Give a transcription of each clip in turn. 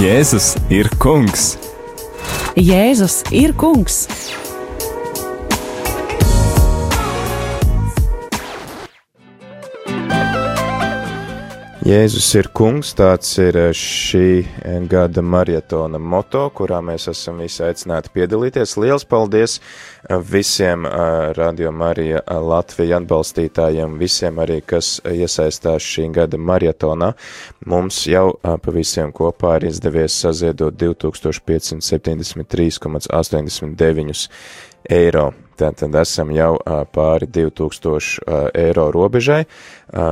Jēzus ir kungs! Jēzus ir kungs! Jēzus ir kungs, tāds ir šī gada maratona moto, kurā mēs esam visi aicināti piedalīties. Liels paldies visiem Radio Marija Latvija atbalstītājiem, visiem arī, kas iesaistās šī gada maratonā. Mums jau pa visiem kopā ir izdevies saziedot 2573,89 eiro. Tātad esam jau pāri 2000 eiro robežai.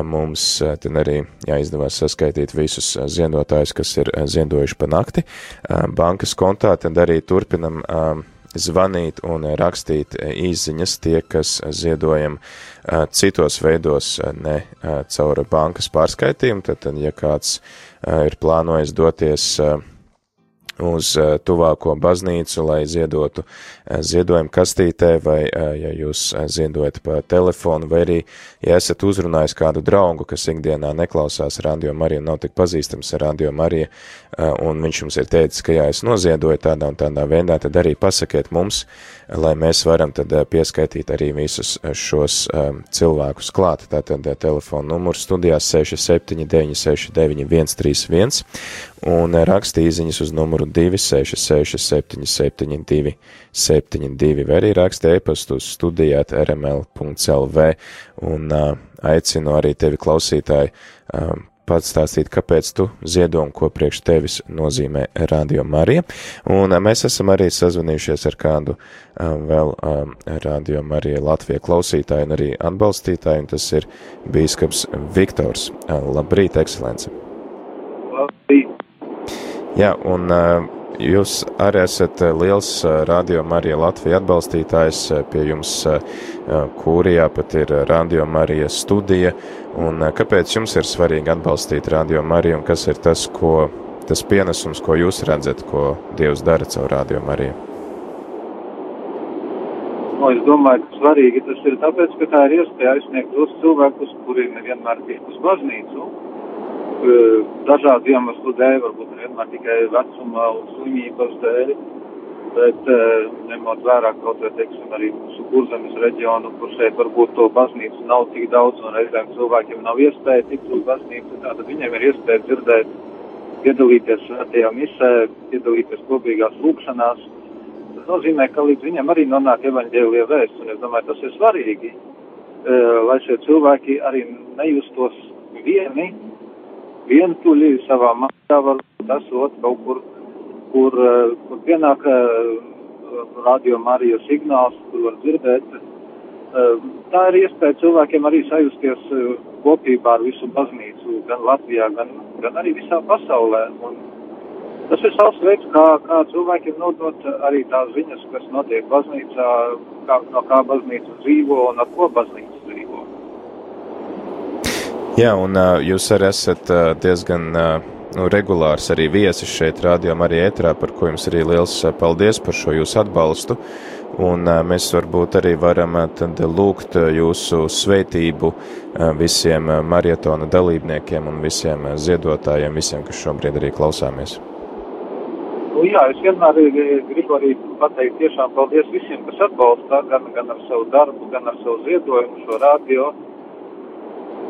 Mums tad arī jāizdevās saskaitīt visus ziedotājus, kas ir ziedojuši pa nakti. Bankas kontā tad arī turpinam zvanīt un rakstīt īziņas tie, kas ziedojam citos veidos, ne caur bankas pārskaitījumu. Tad, ja kāds ir plānojis doties uz tuvāko baznīcu, lai ziedotu ziedojumu kastītē, vai ja jūs ziedojat pa telefonu, vai arī, ja esat uzrunājis kādu draugu, kas ikdienā neklausās Radio Mariju, nav tik pazīstams ar Radio Mariju, un viņš jums ir teicis, ka jā, es noziedoju tādā un tādā veidā, tad arī pasakiet mums, lai mēs varam tad pieskaitīt arī visus šos cilvēkus klāt. Tātad telefona numurs studijās 679 69 131 un rakstīziņas uz numuru 266 772 72, vai arī raksta e-pastu uz studijāt rml.lv, un uh, aicinu arī tevi klausītāji uh, pats stāstīt, kāpēc tu ziedo un ko priekš tevis nozīmē Radio Marija. Un mēs esam arī sazvanījušies ar kādu a, vēl a, Radio Marija Latvija klausītāju un arī atbalstītāju, un tas ir bīskaps Viktors. Labrīt, ekscelence! Jā, un jūs arī esat liels Radio Marija Latvija atbalstītājs, pie jums kūrijā pat ir Radio Marija studija, un kāpēc jums ir svarīgi atbalstīt Radio Mariju, un kas ir tas, ko, tas pienesums, ko jūs redzat, ko Dievs dara caur Radio Mariju? No, es domāju, ka svarīgi tas ir tāpēc, ka tā ir iespēja aizsniegt tos cilvēkus, kuri nevienmēr tiek uz baznīcu, dažādu iemeslu dēļ, varbūt nevienmēr tikai vecuma un slimības dēļ, bet ņemot vērā kaut vai, teiksim, arī mūsu kurzemes reģionu, kur šeit varbūt to baznīcu nav tik daudz un reizēm cilvēkiem nav iespēja tikt uz baznīcu, tātad viņiem ir iespēja dzirdēt, piedalīties svētajā misē, piedalīties kopīgās lūkšanās. Tas nozīmē, ka līdz viņam arī nonāk evaņģēlie vēsts, un es domāju, tas ir svarīgi, lai šie cilvēki arī nejustos vieni, vientuļi savā mājā, varbūt esot kaut kur, kur, kur pienāk radio Marija signāls, kur var dzirdēt. Tā ir iespēja cilvēkiem arī sajusties kopībā ar visu baznīcu, gan Latvijā, gan, gan arī visā pasaulē. Un tas ir savs veids, kā, kā cilvēkiem nodot arī tās ziņas, kas notiek baznīcā, kā, no kā baznīca dzīvo un ar ko baznīca. Jā, un jūs arī esat diezgan nu, regulārs arī viesis šeit, rādījumā arī ētrā, par ko jums arī liels paldies par šo jūsu atbalstu. Un mēs varbūt arī varam tad lūgt jūsu sveitību visiem marietona dalībniekiem un visiem ziedotājiem, visiem, kas šobrīd arī klausāmies. Nu, jā, es vienmēr gribu arī pateikt tiešām paldies visiem, kas atbalsta gan, gan ar savu darbu, gan ar savu ziedojumu šo radio.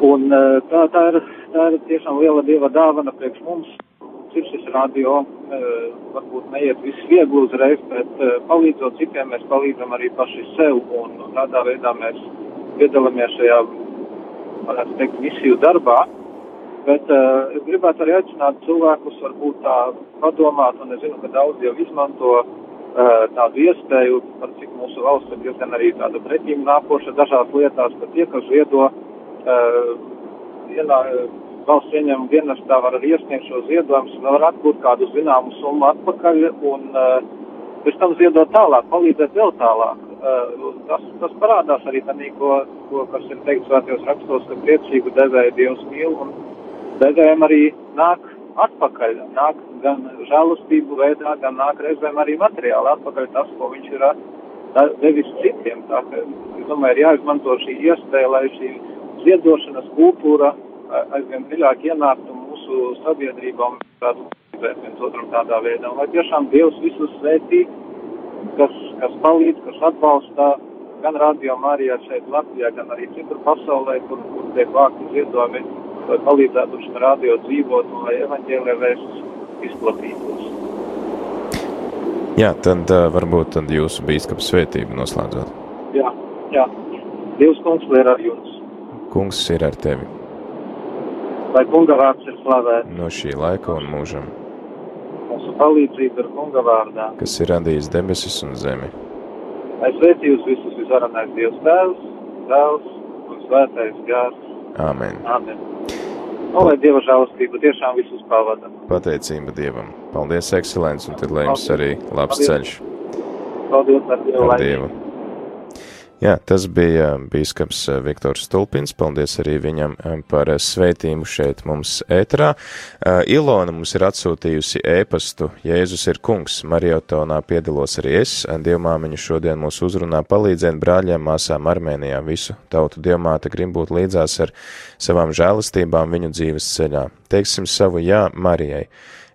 Un tā, tā, ir, tā ir tiešām liela dieva dāvana priekš mums. Ir šis radio, varbūt neiet viss viegli uzreiz, bet palīdzot citiem, mēs palīdzam arī paši sev. Un tādā veidā mēs piedalāmies šajā, varētu teikt, misiju darbā. Bet uh, es gribētu arī aicināt cilvēkus varbūt tā padomāt, un es zinu, ka daudz jau izmanto uh, tādu iespēju, par cik mūsu valsts ir diezgan arī tāda pretīm nākoša dažās lietās, ka tie, kas viedo uh, vienā valsts ieņēmuma dienestā var iesniegt šo ziedojumus, var atgūt kādu zināmu summu atpakaļ un pēc tam ziedot tālāk, palīdzēt vēl tālāk. Tas, tas parādās arī tādā, ko, ko, kas ir teikts svētajos rakstos, ka priecīgu devēju Dievs mīl un devējiem arī nāk atpakaļ, nāk gan žēlastību veidā, gan nāk reizēm arī materiāli atpakaļ tas, ko viņš ir devis citiem. Tā, ka, es domāju, ir jāizmanto šī iespēja, lai šī ziedošanas kultūra aizvien dziļāk ienāktu mūsu sabiedrībā un tādu viens otram tādā veidā. Un lai tiešām Dievs visus svētī, kas, kas palīdz, kas atbalsta gan Radio Marijā šeit Latvijā, gan arī citur pasaulē, kur, kur tiek vākti ziedojumi, lai palīdzētu šim radio dzīvot un lai evaņģēlē vēstus izplatītos. Jā, tad uh, varbūt tad jūsu bīskapa svētību noslēdzot. Jā, jā. Dievs kungs lai ir ar jums. Kungs ir ar tevi. Lai kunga vārds ir slavēts. No šī laika un mūžam. Mūsu palīdzība ir kunga vārdā. Kas ir radījis debesis un zemi. Lai svētī jūs visus visvarenais Dievs tēvs, tēvs un svētais gārs. Āmen. Āmen. Un lai Dieva žēlastība tiešām visus pavada. Pateicība Dievam. Paldies, ekscelents, un tad lai jums arī labs Paldies. ceļš. Paldies ar Dievu Ar. Dievu. Jā, tas bija bīskaps eh, Viktors Stulpins. Paldies arī viņam eh, par svētījumu šeit mums ētrā. Eh, Ilona mums ir atsūtījusi ēpastu Jēzus ir kungs. Mariotonā piedalos arī es. Dievmāmiņu šodien mūs uzrunā palīdzēt brāļiem, māsām Armēnijā. Visu tautu dievmāte grib būt līdzās ar savām žēlastībām viņu dzīves ceļā. Teiksim savu jā Marijai.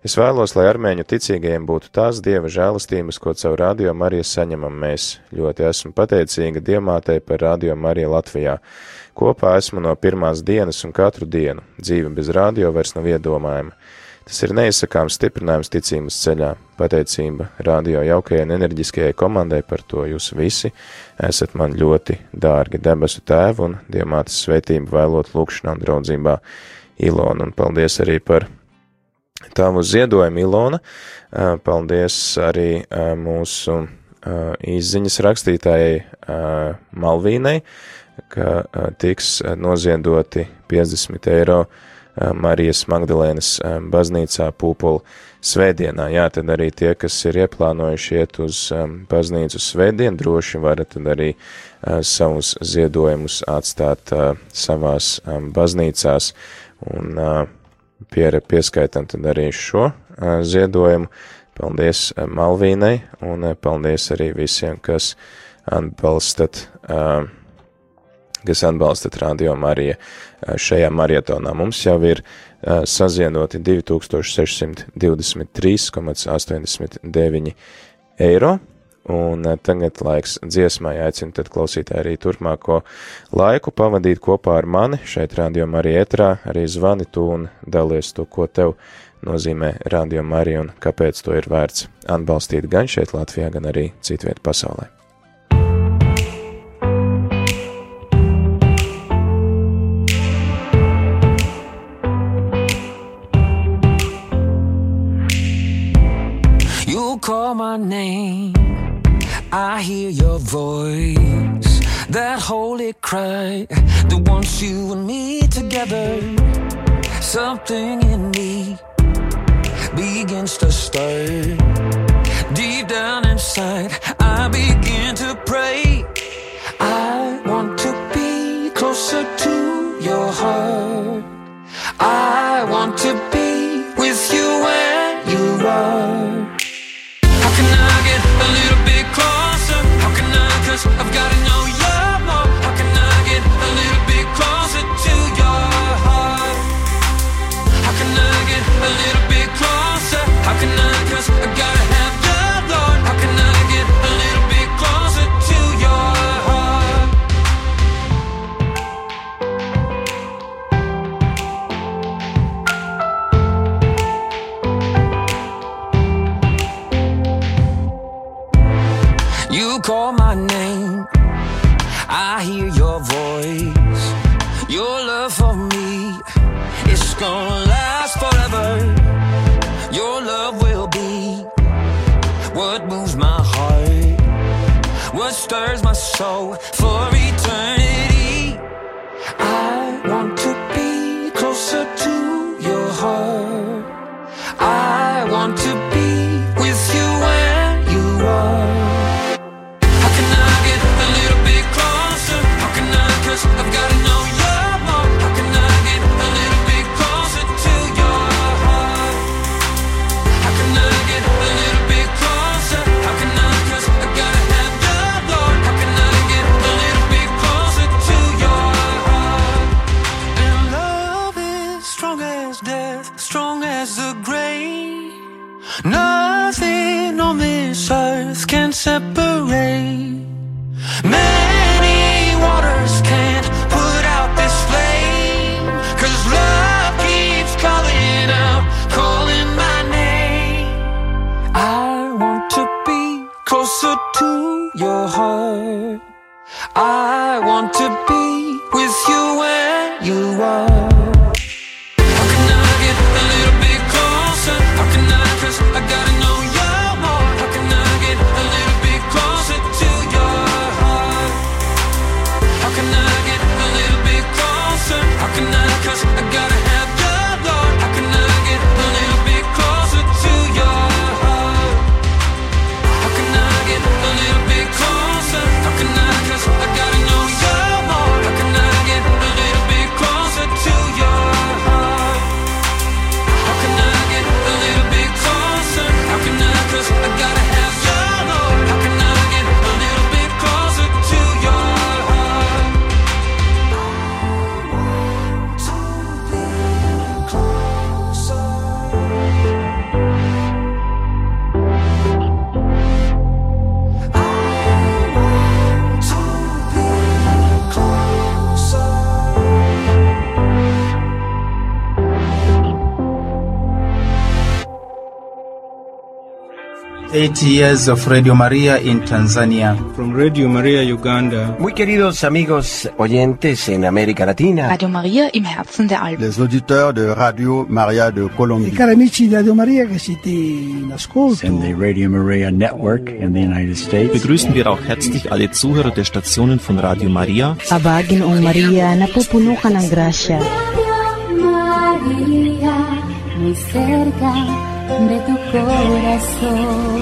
Es vēlos, lai armēņu ticīgajiem būtu tās dieva žēlastības, ko caur radio Mariju saņemam mēs. Ļoti esmu pateicīga Dievmātei par radio Mariju Latvijā. Kopā esmu no pirmās dienas un katru dienu. Dzīve bez radio vairs nav iedomājama. Tas ir neizsakāms stiprinājums ticības ceļā. Pateicība radio jaukajai un enerģiskajai komandai par to jūs visi esat man ļoti dārgi debesu tēvu un Dievmātes svētību vēlot lūkšanā un draudzībā Ilonu. Un paldies arī par tavu ziedojumu, Ilona. Uh, Paldies arī uh, mūsu uh, izziņas rakstītājai Malvīnai, ka tiks noziedoti 50 eiro Marijas Magdalēnas baznīcā Pūpola svētdienā. Jā, tad arī tie, kas ir ieplānojuši iet uz baznīcu svētdien, droši varat tad arī savus ziedojumus atstāt savās baznīcās un pier, pieskaitam tad arī šo ziedojumu. Paldies Malvīnai un paldies arī visiem, kas atbalstat, kas atbalstat Radio Marija šajā marietonā. Mums jau ir saziedoti 2623,89 eiro. Un eh, tagad laiks dziesmai. Aicinu tad klausītāji arī turpmāko laiku pavadīt kopā ar mani šeit rādījumā arī ētrā, arī zvani tu un dalies to, ko tev nozīmē rādījumā arī un kāpēc to ir vērts atbalstīt gan šeit Latvijā, gan arī citviet pasaulē. You call my name, I hear your voice. That holy cry that wants you and me together. Something in me begins to stir. Deep down inside, I begin to pray. I want to be closer to your heart. I want to be with you when you are. I've gotta know. How can I get a little bit closer to your heart? How can I get a little bit closer? How can I? Gotta have you, Lord. How can I get a little bit closer to your heart? You call my name, so Eight years of Radio Maria in Tanzania. From Radio Maria Uganda. Muy queridos amigos oyentes en América Latina, Radio Maria im Herzen der Alpen. les auditeurs de Radio Maria de Colombie. Cari amici di Radio Maria che siete in ascolto. and the Radio Maria network in the United States. Begrüßen wir auch herzlich alle Zuhörer der Stationen von Radio Maria. Abagin o Maria, napupuno ka ng grasya. María, muy cerca de tu corazón.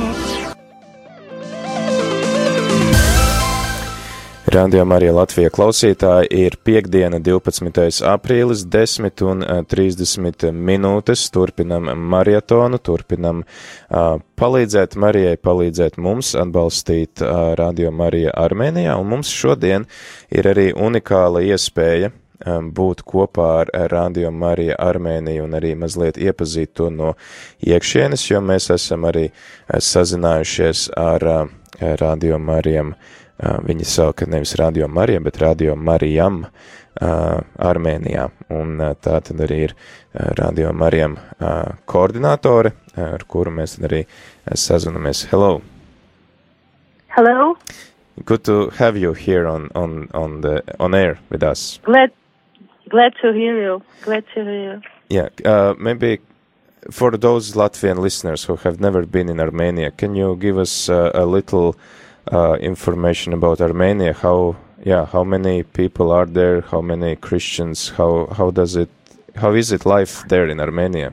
Radio Marija Latvija klausītāji ir piekdiena 12. aprīlis 10 un eh, 30 minūtes. Turpinam marietonu, turpinam uh, palīdzēt Marijai, palīdzēt mums atbalstīt uh, Radio Marija Armēnijā. Un mums šodien ir arī unikāla iespēja būt kopā ar Radio Marija Armēniju un arī mazliet iepazīt to no iekšienes, jo mēs esam arī eh, sazinājušies ar uh, Radio Marijam. Uh, viņi sauka nevis Radio Marija, bet Radio Marijam uh, Armēnijā. Un uh, tā tad arī ir uh, Radio Marijam uh, koordinātore, uh, ar kuru mēs tad arī uh, sazinamies. Hello! Hello. Good to have you here on, on, on, the, on air with us. Glad, glad to hear you. Glad to hear you. Yeah, uh, maybe for those Latvian listeners who have never been in Armenia, can you give us uh, a little uh, information about Armenia? How, yeah, how many people are there? How many Christians? How how does it? How is it life there in Armenia?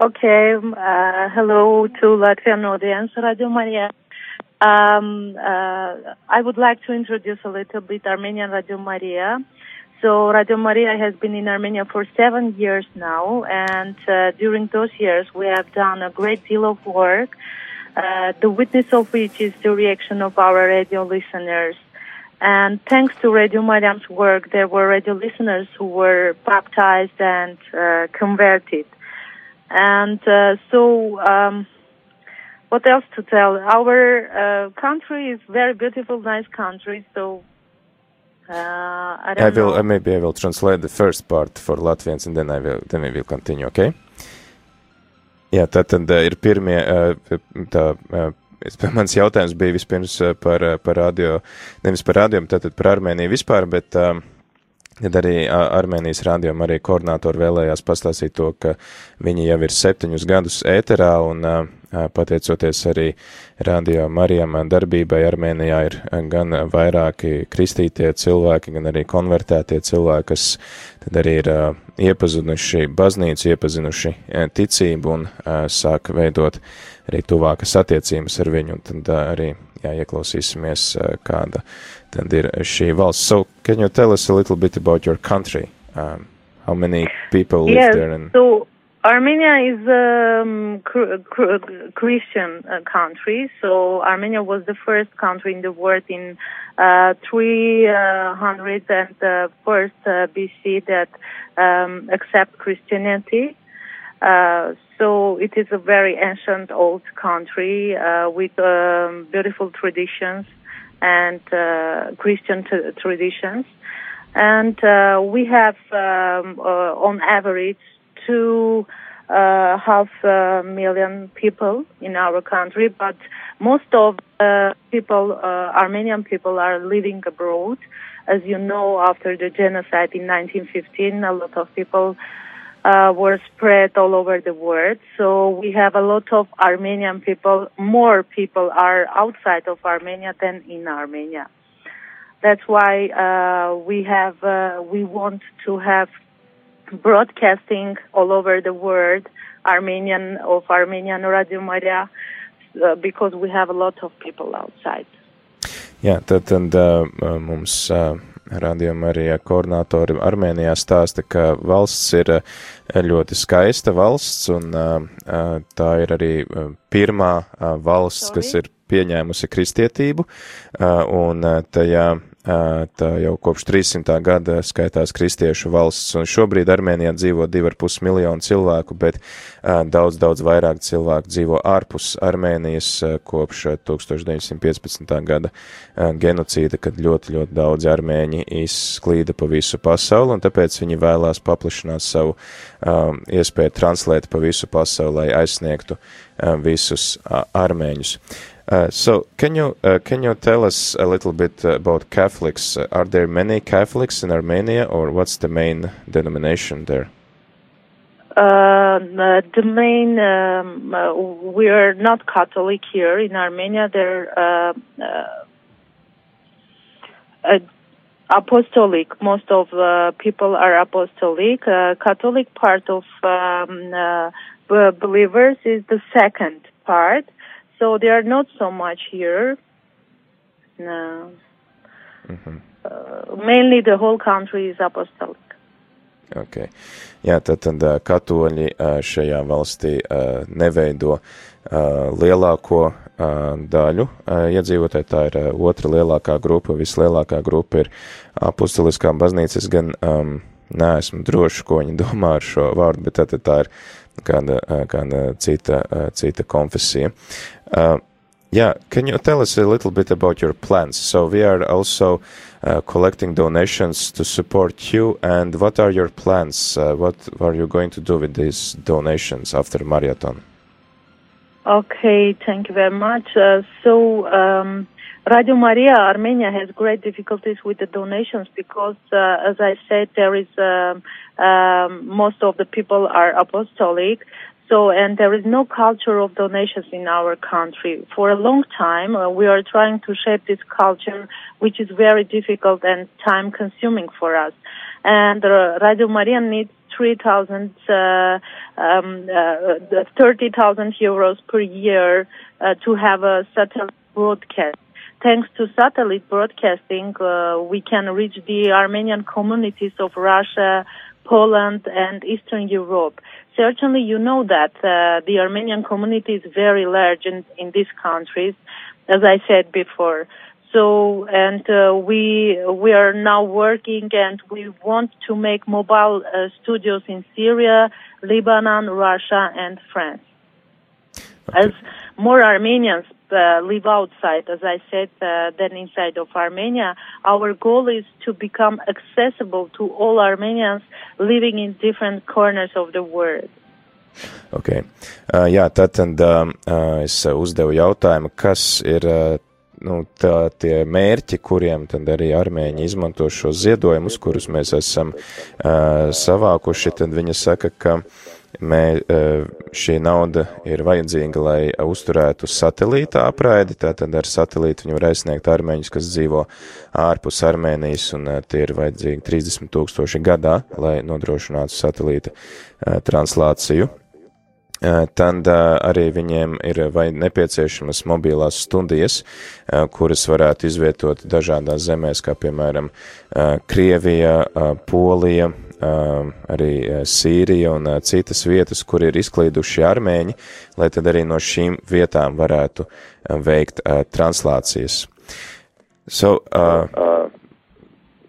Okay. Uh, hello to Latvian audience, Radio Maria. Um, uh, I would like to introduce a little bit Armenian Radio Maria. So Radio Maria has been in Armenia for seven years now, and uh, during those years we have done a great deal of work. Uh, the witness of which is the reaction of our radio listeners. And thanks to Radio Mariam's work, there were radio listeners who were baptized and uh, converted. And uh, so, um, what else to tell? Our uh, country is very beautiful, nice country. So, uh, I I will know. uh, maybe I will translate the first part for Latvians and then I will then we will continue. Okay? Jā, tā tad uh, ir pirmie, uh, tā, uh, mans jautājums bija vispirms uh, par, uh, par radio, nevis par radio, tātad par Armēniju vispār, bet um, Tad arī Armēnijas rādījuma arī koordinātori vēlējās pastāstīt to, ka viņi jau ir septiņus gadus ēterā un pateicoties arī radio Marijam darbībai Armēnijā ir gan vairāki kristītie cilvēki, gan arī konvertētie cilvēki, kas tad arī ir iepazinuši baznīcu, iepazinuši uh, ticību un sāk veidot arī tuvākas attiecības ar viņu, un tad arī jā, ieklausīsimies, kāda tad ir šī valsts. So, can you tell us a little bit about your country? Um, how many people live yes, there? And so Armenia is a um, cr- cr- Christian uh, country. So Armenia was the first country in the world in uh, 301st uh, BC that um, accept Christianity. Uh, so it is a very ancient old country uh, with um, beautiful traditions and uh, Christian t- traditions. And uh, we have, um, uh, on average, two uh, half a million people in our country, but most of uh, people, uh, Armenian people, are living abroad. As you know, after the genocide in 1915, a lot of people uh, were spread all over the world. So we have a lot of Armenian people. More people are outside of Armenia than in Armenia. That's why uh, we have uh, we want to have broadcasting all over the world Armenian of Armenian Radio Maria uh, because we have a lot of people outside. Jā, tad, tad uh, mums uh, radījuma arī koordinātori Armēnijā stāsta, ka valsts ir ļoti skaista valsts, un uh, tā ir arī pirmā valsts, Sorry? kas ir pieņēmusi kristietību, un tajā Tā jau kopš 300. gada skaitās kristiešu valsts, un šobrīd Armēnijā dzīvo 2,5 miljonu cilvēku, bet daudz, daudz vairāk cilvēku dzīvo ārpus Armēnijas kopš 1915. gada genocīda, kad ļoti, ļoti daudzi armēņi izklīda pa visu pasauli, un tāpēc viņi vēlās paplašināt savu um, iespēju translēt pa visu pasauli, lai aizsniegtu um, visus armēņus. Uh, so, can you uh, can you tell us a little bit about Catholics? Uh, are there many Catholics in Armenia, or what's the main denomination there? Uh, the main um, uh, we are not Catholic here in Armenia. They're uh, apostolic. Most of people are apostolic. Catholic part of um, believers is the second part so they are not so much here. No. Mm-hmm. Uh, mainly the whole country is apostolic. Okay. Jā, tad, tad katoļi šajā valstī neveido lielāko daļu iedzīvotāju. Tā ir otra lielākā grupa, vislielākā grupa ir apostoliskā baznīca. Es gan um, neesmu drošs, ko viņi domā ar šo vārdu, bet tad tā ir kāda, kāda cita, cita konfesija. Uh, yeah, can you tell us a little bit about your plans? So we are also uh, collecting donations to support you, and what are your plans? Uh, what are you going to do with these donations after marathon? Okay, thank you very much. Uh, so. Um, Radio Maria Armenia has great difficulties with the donations because, uh, as I said, there is um, um, most of the people are apostolic, so, and there is no culture of donations in our country. For a long time, uh, we are trying to shape this culture, which is very difficult and time consuming for us. And uh, Radio Maria needs 3,000, uh, um, uh, 30,000 euros per year uh, to have a satellite broadcast. Thanks to satellite broadcasting, uh, we can reach the Armenian communities of Russia, Poland, and Eastern Europe certainly you know that uh, the Armenian community is very large in, in these countries, as I said before. So, and uh, we we are now working, and we want to make mobile uh, studios in Syria, Lebanon, Russia, and France. Okay. As more Armenians uh, live outside, as I said, uh, than inside of Armenia. Our goal is to become accessible to all Armenians living in different corners of the world. Okay. Uh, jā, tad, tad uh, es uzdevu jautājumu, kas ir uh, nu, tā, tie mērķi, kuriem tad arī armēņi izmanto šos ziedojumus, kurus mēs esam uh, savākuši, tad viņa saka, ka uh, Mē, e, šī nauda ir vajadzīga, lai uzturētu satelīta apraidi, tātad ar satelītu viņi var aizsniegt armēņus, kas dzīvo ārpus Armēnijas, un e, tie ir vajadzīgi 30 tūkstoši gadā, lai nodrošinātu satelīta e, translāciju. Tad arī viņiem ir vai nepieciešamas mobilās studijas, kuras varētu izvietot dažādās zemēs, kā piemēram Krievija, Polija, Um, arī uh, Sīrija un uh, citas vietas, kur ir izklīduši armēņi, lai tad arī no šīm vietām varētu um, veikt uh, translācijas. So, uh,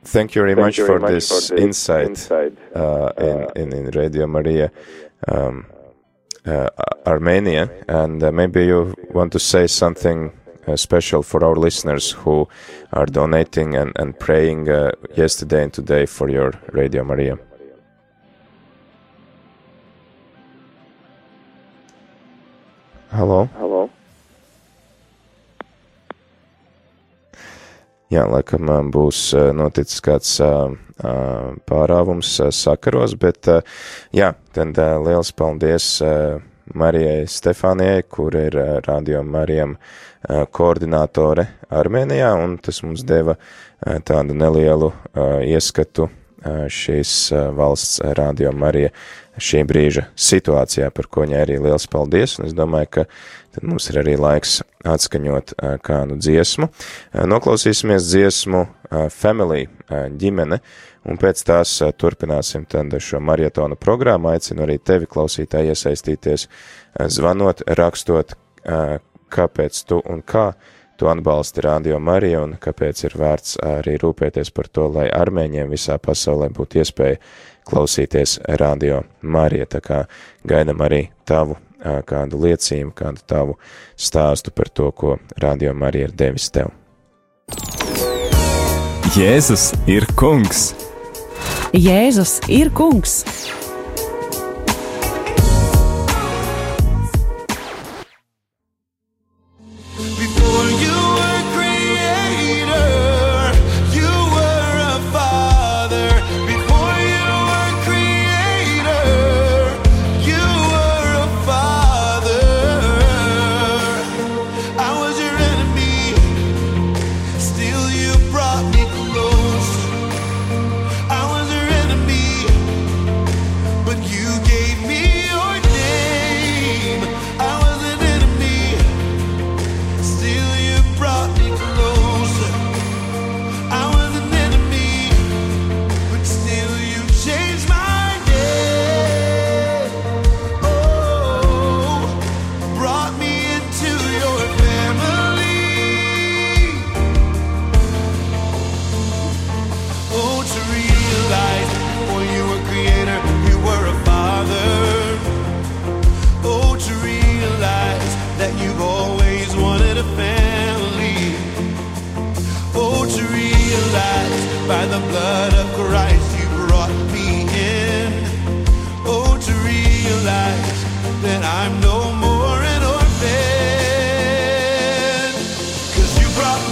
thank you very thank much you very for much this for insight, insight uh, in, in, in Radio Maria um, uh, Armenia, and uh, maybe you want to say something Uh, special for our listeners who are donating and, and praying uh, yesterday and today for your Radio Maria. Hello? Hello? Jā, laikam uh, būs noticis kāds pārāvums sakaros, bet jā, tad liels paldies Marijai Stefānijai, kur ir eh, Radio Marijam eh, koordinātore Armēnijā, un tas mums deva eh, tādu nelielu ieskatu šīs valsts Radio Marija šī brīža situācijā, par ko viņai arī liels paldies, un es domāju, ka tad mums ir arī laiks atskaņot kādu dziesmu. Noklausīsimies dziesmu Family ģimene, un pēc tās eh, turpināsim šo marietonu programmu. Aicinu arī tevi, klausītāji, iesaistīties, eh, zvanot, rakstot, eh, kāpēc tu un kā tu atbalsti Radio Mariju un kāpēc ir vērts arī rūpēties par to, lai armēņiem visā pasaulē būtu iespēja klausīties Radio Mariju. Tā kā gaidam arī tavu kādu liecību, kādu tavu stāstu par to, ko Radio Marija ir devis tev. Jēzus ir kungs! Jēzus ir kungs!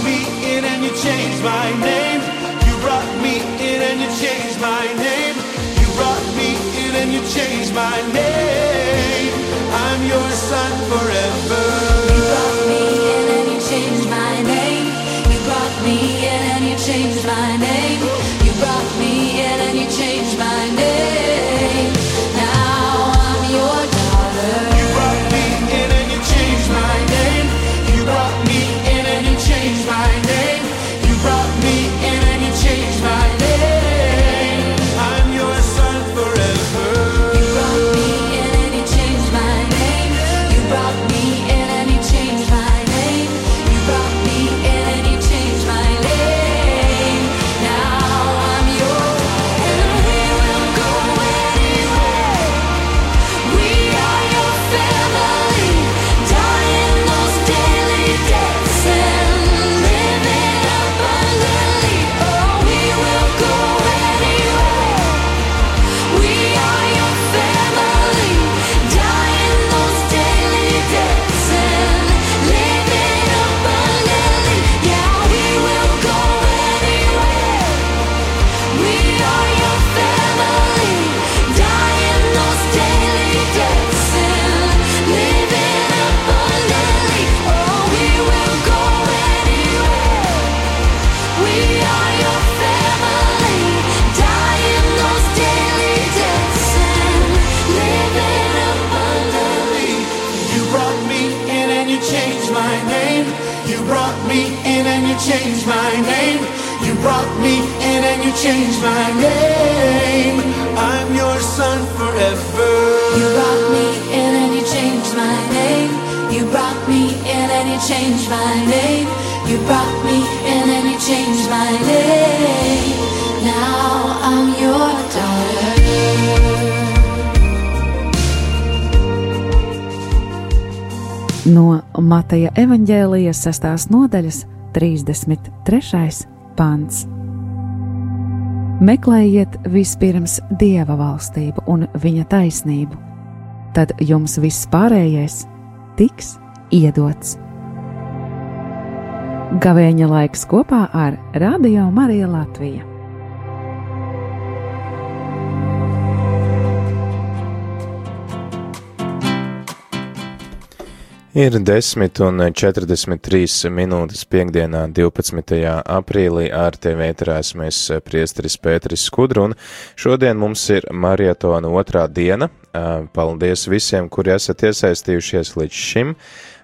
me in and you changed my name. You brought me in and you changed my name. You brought me in and you changed my name. I'm your son forever. Mateja evaņģēlijas 6. nodaļas 33. pants. Meklējiet vispirms dieva valstību un viņa taisnību, tad jums viss pārējais tiks iedots. Gavēņa laiks kopā ar Radio Mariju Latviju. Ir 10 un 43 minūtes piekdienā, 12. aprīlī ar tevi ēterās mēs priesteris Pēteris Skudru, un šodien mums ir marietona otrā diena. Paldies visiem, kuri esat iesaistījušies līdz šim.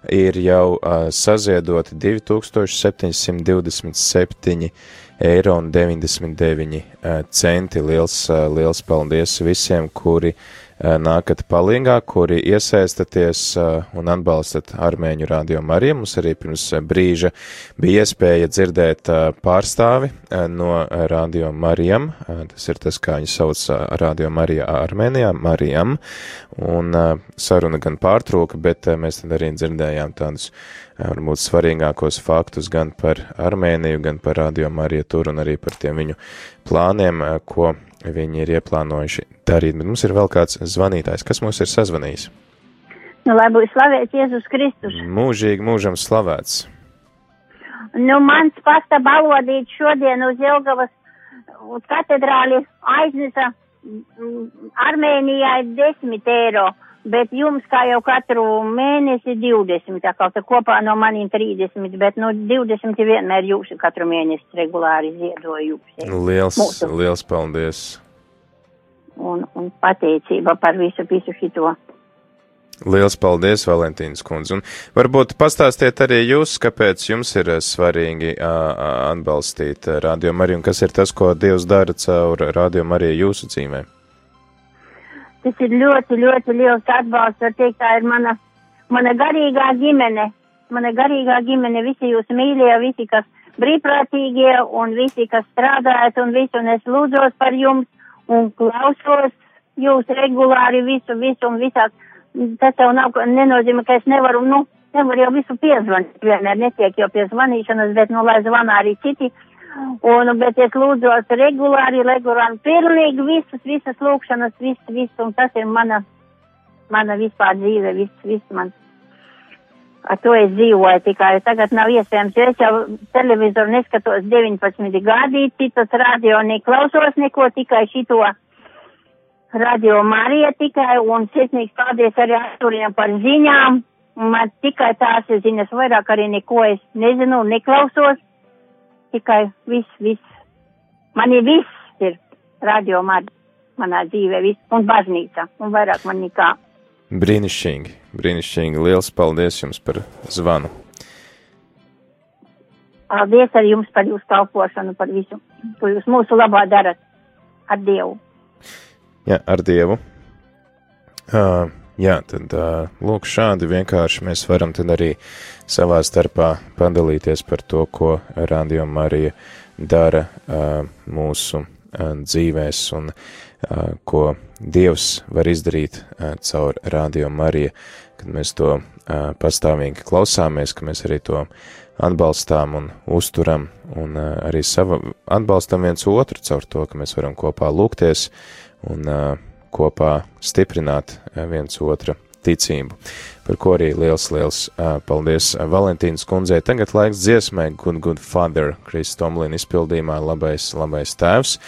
Ir jau saziedoti 2727 eiro un 99 centi. Liels, liels paldies visiem, kuri nākat palīgā, kuri iesaistaties un atbalstat armēņu radio Mariju. Mums arī pirms brīža bija iespēja dzirdēt pārstāvi no radio Marijam. Tas ir tas, kā viņi sauc radio Marija Armēnijā, Marijam. Un saruna gan pārtrūka, bet mēs tad arī dzirdējām tādus varbūt svarīgākos faktus gan par Armēniju, gan par radio Mariju tur un arī par tiem viņu plāniem, ko viņi ir ieplānojuši darīt, bet mums ir vēl kāds zvanītājs, kas mums ir sazvanījis. Nu, lai būtu slavēts Jēzus Kristus. Mūžīgi mūžam slavēts. Nu, mans pasta balodīts šodien uz Jelgavas katedrāli aiznesa Armēnijai 10 eiro, bet jums kā jau katru mēnesi 20, tā kā tā kopā no maniem 30, bet nu 20 vienmēr jūs katru mēnesi regulāri ziedoju. Liels, mūsu. liels paldies! Un, un pateicība par visu, visu šito. Liels paldies, Valentīnas kundze. Un varbūt pastāstiet arī jūs, kāpēc jums ir svarīgi uh, atbalstīt Radio Mariju un kas ir tas, ko Dievs dara caur Radio Mariju jūsu dzīvē? Tas ir ļoti, ļoti liels atbalsts. Var teikt, tā ir mana, mana garīgā ģimene. Mana garīgā ģimene, visi jūs mīļie, visi, kas brīvprātīgie un visi, kas strādājat un visu, un es lūdzos par jums un klausos jūs regulāri visu, visu un visās tas jau nav, nenozīmē, ka es nevaru, nu, nevaru jau visu piezvanīt, vienmēr netiek jau pie zvanīšanas, bet, nu, lai zvana arī citi. Un, bet es lūdzos regulāri, regulāri, pilnīgi visas, visas lūkšanas, viss, viss, un tas ir mana, mana vispār dzīve, viss, viss man. Ar to es dzīvoju tikai tagad nav iespējams, jo es jau televizoru neskatos 19 gadi, citas radio neklausos neko, tikai šito Radio Marija tikai un sirsnīgs paldies arī Arturiem par ziņām. Man tikai tās ir ziņas, vairāk arī neko es nezinu, neklausos. Tikai viss, viss. Man ir viss ir Radio Marija manā dzīvē, viss un baznīca un vairāk man nekā. Brīnišķīgi, brīnišķīgi. Liels paldies jums par zvanu. Paldies arī jums par jūsu kalpošanu, par visu, ko jūs mūsu labā darat ar Dievu. Jā, ar Dievu. Uh, jā, tad lūk, šādi vienkārši mēs varam tad arī savā starpā padalīties par to, ko Radio Marija dara mūsu dzīvēs un ko Dievs var izdarīt caur Radio Mariju, kad mēs to pastāvīgi klausāmies, ka mēs arī to atbalstām un uzturam un arī sava, atbalstam viens otru caur to, ka mēs varam kopā lūgties un uh, kopā stiprināt uh, viens otra ticību, par ko arī liels, liels uh, paldies Valentīnas kundzei. Tagad laiks dziesmai Good Good Father, Kris Tomlin izpildījumā labais, labais tēvs,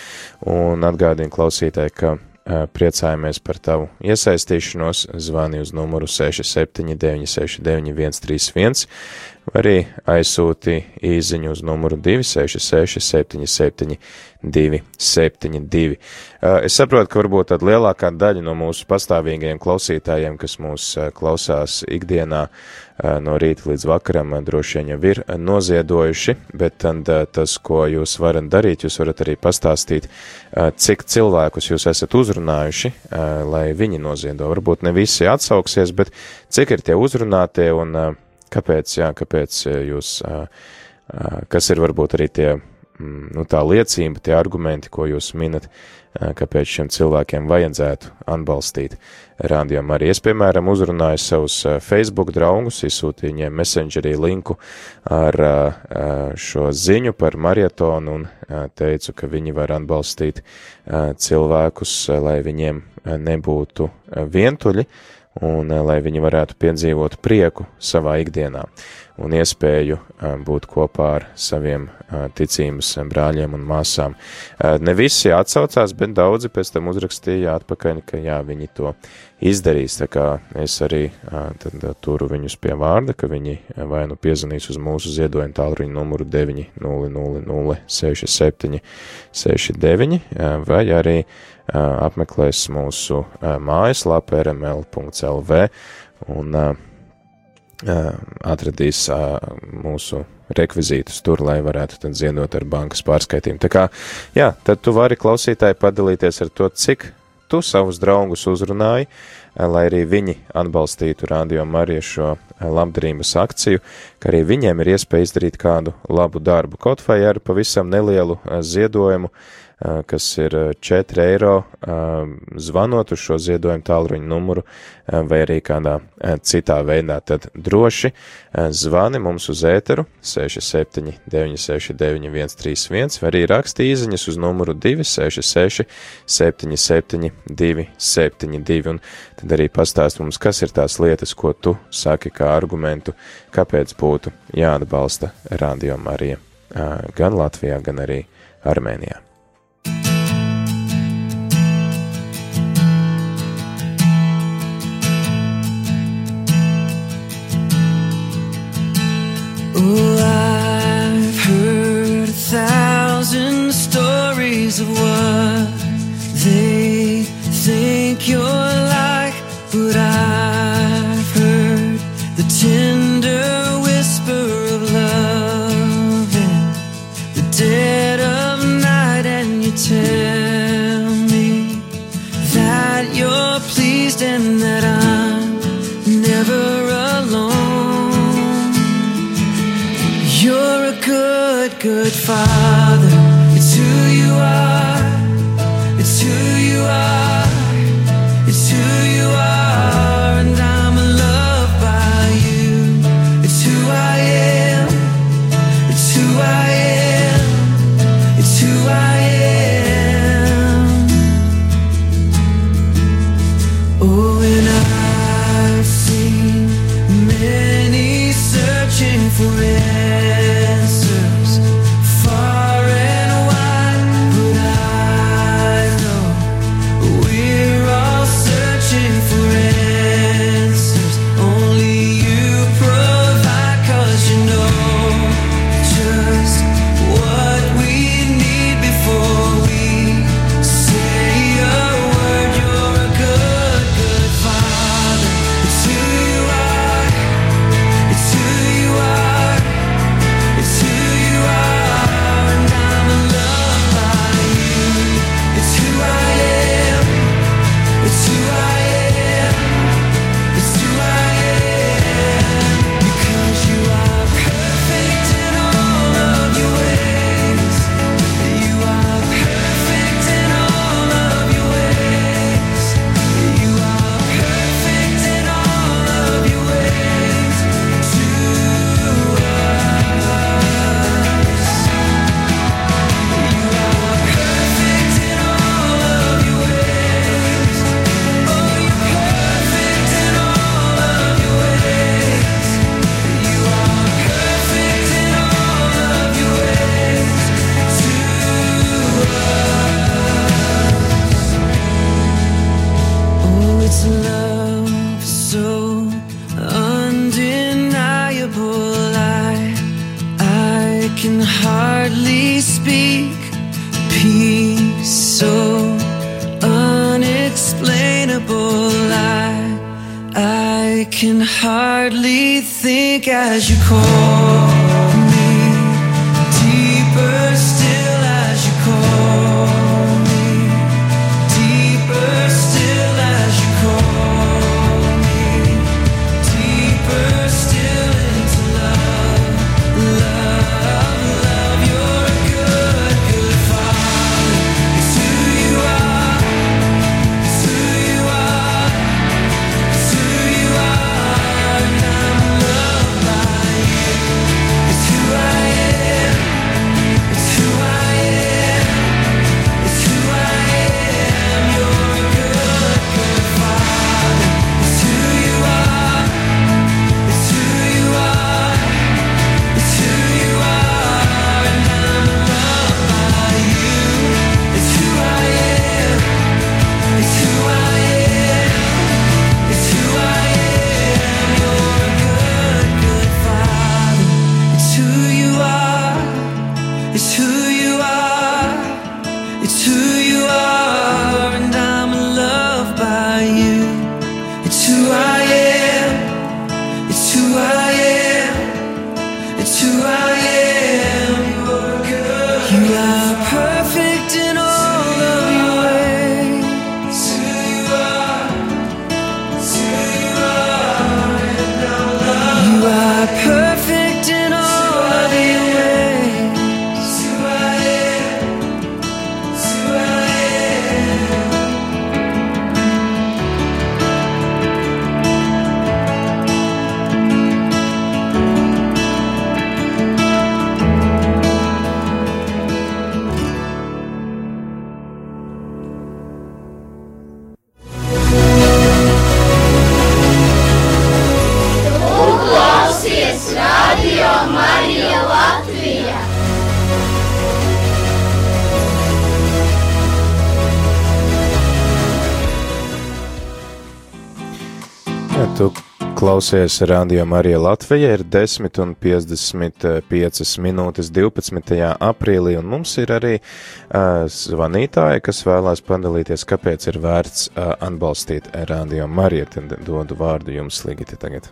un atgādina klausītāji, ka priecājamies par tavu iesaistīšanos, zvani uz numuru 679699131, vai arī aizsūti īziņu uz numuru 266 77 272. Es saprotu, ka varbūt tad lielākā daļa no mūsu pastāvīgajiem klausītājiem, kas mūs klausās ikdienā no rīta līdz vakaram, droši vien jau ir noziedojuši, bet tad tas, ko jūs varat darīt, jūs varat arī pastāstīt, cik cilvēkus jūs esat uzrunājuši, lai viņi noziedo. Varbūt ne visi atsauksies, bet cik ir tie uzrunātie un kāpēc, jā, kāpēc jūs, kas ir varbūt arī tie nu, tā liecība, tie argumenti, ko jūs minat, kāpēc šiem cilvēkiem vajadzētu atbalstīt rādījumu. Arī es, piemēram, uzrunāju savus Facebook draugus, izsūtīju viņiem messengerī linku ar šo ziņu par marietonu un teicu, ka viņi var atbalstīt cilvēkus, lai viņiem nebūtu vientuļi un lai viņi varētu piedzīvot prieku savā ikdienā un iespēju būt kopā ar saviem ticības brāļiem un māsām. Ne visi atsaucās, bet daudzi pēc tam uzrakstīja atpakaļ, ka jā, viņi to izdarīs, tā kā es arī tad turu viņus pie vārda, ka viņi vai nu piezvanīs uz mūsu ziedojumu tālruņu numuru 9006769 vai arī apmeklēs mūsu mājaslapu rml.lv un atradīs mūsu rekvizītus tur, lai varētu tad ziedot ar bankas pārskaitījumu. Tā kā, jā, tad tu vari klausītāji padalīties ar to, cik tu savus draugus uzrunāji, lai arī viņi atbalstītu Radio Mariju šo labdarības akciju, ka arī viņiem ir iespēja izdarīt kādu labu darbu, kaut vai ar pavisam nelielu ziedojumu, kas ir 4 eiro, zvanot uz šo ziedojumu tālruņa numuru vai arī kādā citā veidā, tad droši zvani mums uz ēteru 67 969 131 vai arī raksti īziņas uz numuru 266 77 272 un tad arī pastāst mums, kas ir tās lietas, ko tu saki kā argumentu, kāpēc būtu jāatbalsta Radio Marija gan Latvijā, gan arī Armēnijā. Oh, I've heard a thousand stories of what they think you're like, but I've heard the tender whisper of love in the dead good, father. It's who you are. Klausies Radio Marija Latvija, ir 10 un 55 minūtes 12. aprīlī, un mums ir arī uh, zvanītāji, kas vēlās padalīties, kāpēc ir vērts uh, atbalstīt Radio Mariju. Tad dodu vārdu jums, Ligita, tagad.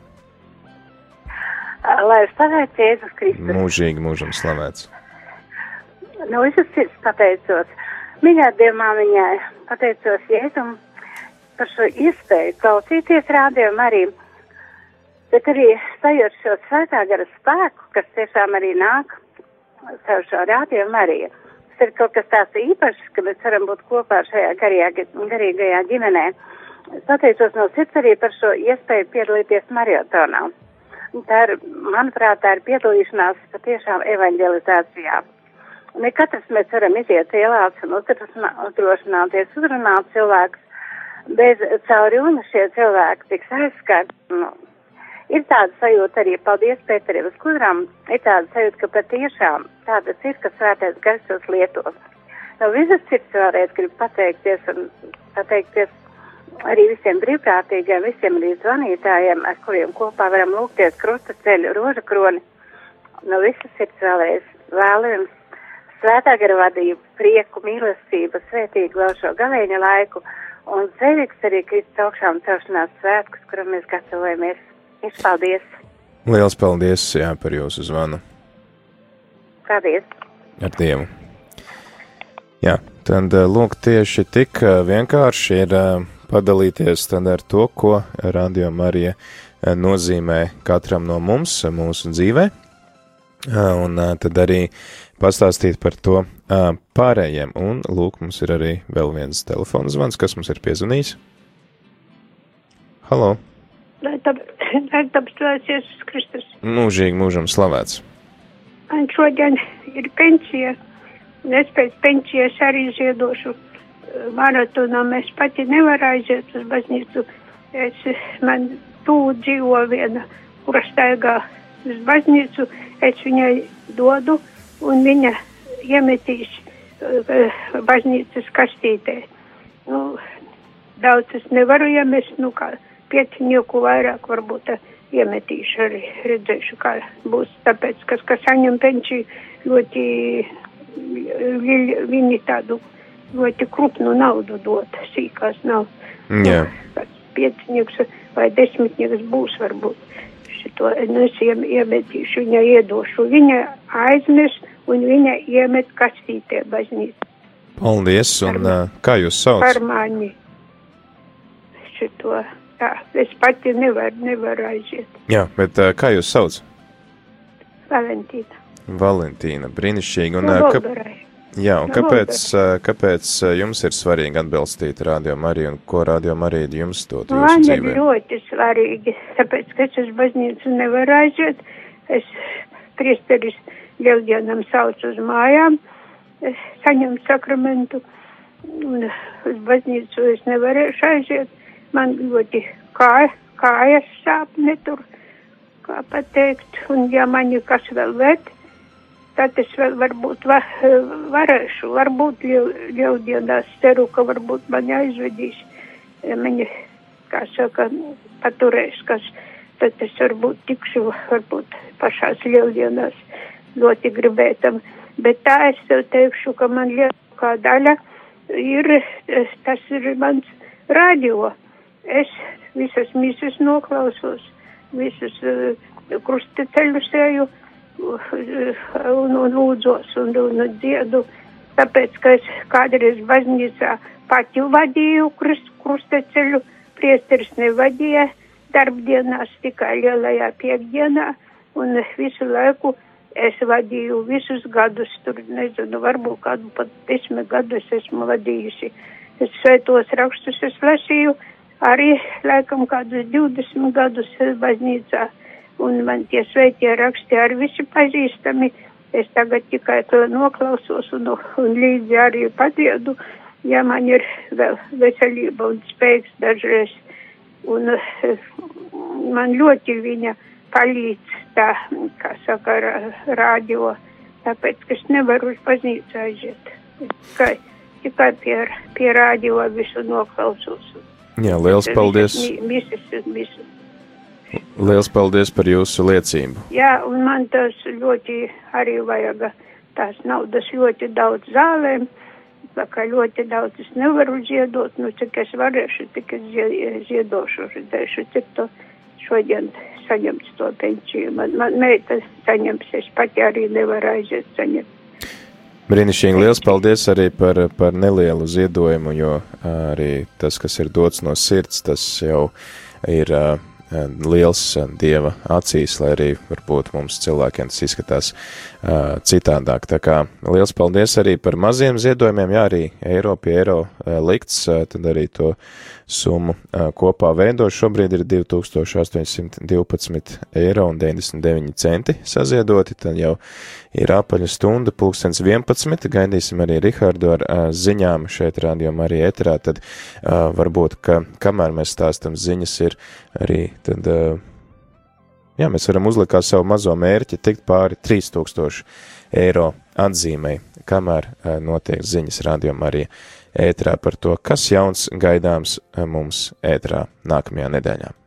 Lai slavēts Jēzus Kristus. Mūžīgi mūžam slavēts. No visas sirds pateicos. Mīļā dievmāmiņai pateicos Jēzum par šo iespēju klausīties rādījumu arī, bet arī sajūt šo svētā gara spēku, kas tiešām arī nāk caur šo rādījumu arī. Tas ir kaut kas tāds īpašs, ka mēs varam būt kopā šajā garīgā, garīgajā ģimenē. Es pateicos no sirds arī par šo iespēju piedalīties mariotonā. Tā ir, manuprāt, tā ir piedalīšanās patiešām evanģelizācijā. Ne katrs mēs varam iziet ielās un uzdrošināties uzrunāt cilvēkus, bez caur runu šie cilvēki tiks aizskārti. Nu, ir tāda sajūta arī, paldies Pēterim Skudram, ir tāda sajūta, ka patiešām tādas ir, ka svētais gars tos lietos. No visas sirds vēlreiz gribu pateikties un pateikties arī visiem brīvprātīgiem, visiem arī zvanītājiem, ar kuriem kopā varam lūgties krusta ceļu roža kroni. No visas sirds vēlreiz vēlu jums svētā gara vadību, prieku, mīlestību, svētīgu vēl šo galēņa laiku un cerīgs arī Kristus augšām celšanās svētkus, kuram mēs gatavojamies. Izpaldies! Liels paldies jā, par jūsu zvanu. Paldies! Ar Dievu! Jā, tad lūk, tieši tik vienkārši ir padalīties tad ar to, ko Radio Marija nozīmē katram no mums mūsu dzīvē, un tad arī pastāstīt par to pārējiem. Un, lūk, mums ir arī vēl viens telefona zvans, kas mums ir piezvanījis. Halo! Lai tāpēc Jēzus Kristus. Mūžīgi mūžam slavēts. Man šodien ir pensija, un es pēc pensijas arī ziedošu maratonam. Es pati nevaru aiziet uz baznīcu. Es, man tūlīt dzīvo viena, kura staigā uz baznīcu. Es viņai dodu, un viņa iemetīs uh, baznīcas kastītē. Nu, daudz es nevaru iemest, nu kā piecinieku vairāk varbūt iemetīšu arī, redzēšu, kā būs, tāpēc, kas, kas saņem pensiju ļoti, viņi tādu ļoti krupnu naudu dot, sīkās nav. Jā. Nu, piecinieks vai desmitnieks būs varbūt. Šito nu, es iemetīšu, viņa iedošu. Viņa aiznes un viņa iemet kastītē baznīca. Paldies, un uh, kā jūs sauc? Par mani. Šito. Jā, es pati nevaru, nevaru aiziet. Jā, bet kā jūs sauc? Valentīna. Valentīna, brīnišķīgi. Un, no ka... Jā, un No kāpēc, uh, kāpēc jums ir svarīgi atbalstīt Radio Mariju un ko Radio Marija jums dod jūsu Man ir dzīvē? ļoti svarīgi, tāpēc, ka es uz baznīcu nevaru aiziet. Es priesteris Ļaudjanam sauc uz mājām, es saņemu sakramentu, un uz baznīcu es nevarēšu aiziet. Man ļoti kāja, kājas sāp netur, kā pateikt, un ja mani kas vēl ved, tad es vēl varbūt va, varēšu, varbūt ļaudienās ceru, ka varbūt mani aizvedīs, ja mani, kā saka, paturēs, kas, tad es varbūt tikšu, varbūt pašās ļaudienās ļoti gribētam. Bet tā es tev teikšu, ka man lielākā daļa ir, tas ir mans radio. Es visas misas noklausos, visus uh, krusteceļus eju uh, un, un lūdzos un, un, un dziedu, tāpēc, ka es kādreiz baznīcā pati vadīju krust, krusteceļu, priesteris nevadīja darbdienās, tikai lielajā piekdienā, un visu laiku es vadīju visus gadus, tur nezinu, varbūt kādu pat desmit gadus esmu vadījusi. Es svētos rakstus es lasīju arī laikam kādus 20 gadus baznīcā, un man tie svētie raksti arī visi pazīstami. Es tagad tikai to noklausos un, un līdzi arī padiedu, ja man ir vēl veselība un spēks dažreiz. Un man ļoti viņa palīdz tā, kā saka, rādio, tāpēc, ka es nevaru uz baznīcu aiziet. Tikai, tikai pie, pie rādio visu noklausos. Jā, liels paldies. Visus, visus. Liels paldies par jūsu liecību. Jā, un man tas ļoti arī vajag tās naudas ļoti daudz zālēm, tā kā ļoti daudz es nevaru ziedot, nu cik es varēšu, tik es ziedošu, redzēšu, cik to šodien saņems to pensiju. Man, man meita saņems, es pati arī nevaru aiziet saņemt. Brīnišķīgi, liels paldies arī par, par nelielu ziedojumu, jo arī tas, kas ir dots no sirds, tas jau ir uh, liels dieva acīs, lai arī varbūt mums cilvēkiem tas izskatās uh, citādāk. Tā kā liels paldies arī par maziem ziedojumiem, jā, arī eiro pie eiro uh, likts, uh, tad arī to summu kopā veido. Šobrīd ir 2812 eiro un 99 centi saziedoti, tad jau ir apaļa stunda, pulkstens 11, gaidīsim arī Rihardu ar ziņām šeit rādījumā arī eterā, tad varbūt, ka kamēr mēs stāstam ziņas, ir arī tad, uh, jā, mēs varam uzlikt kā savu mazo mērķi tikt pāri 3000 eiro atzīmei, kamēr uh, notiek ziņas rādījumā arī ētrā par to, kas jauns gaidāms mums ētrā nākamajā nedēļā.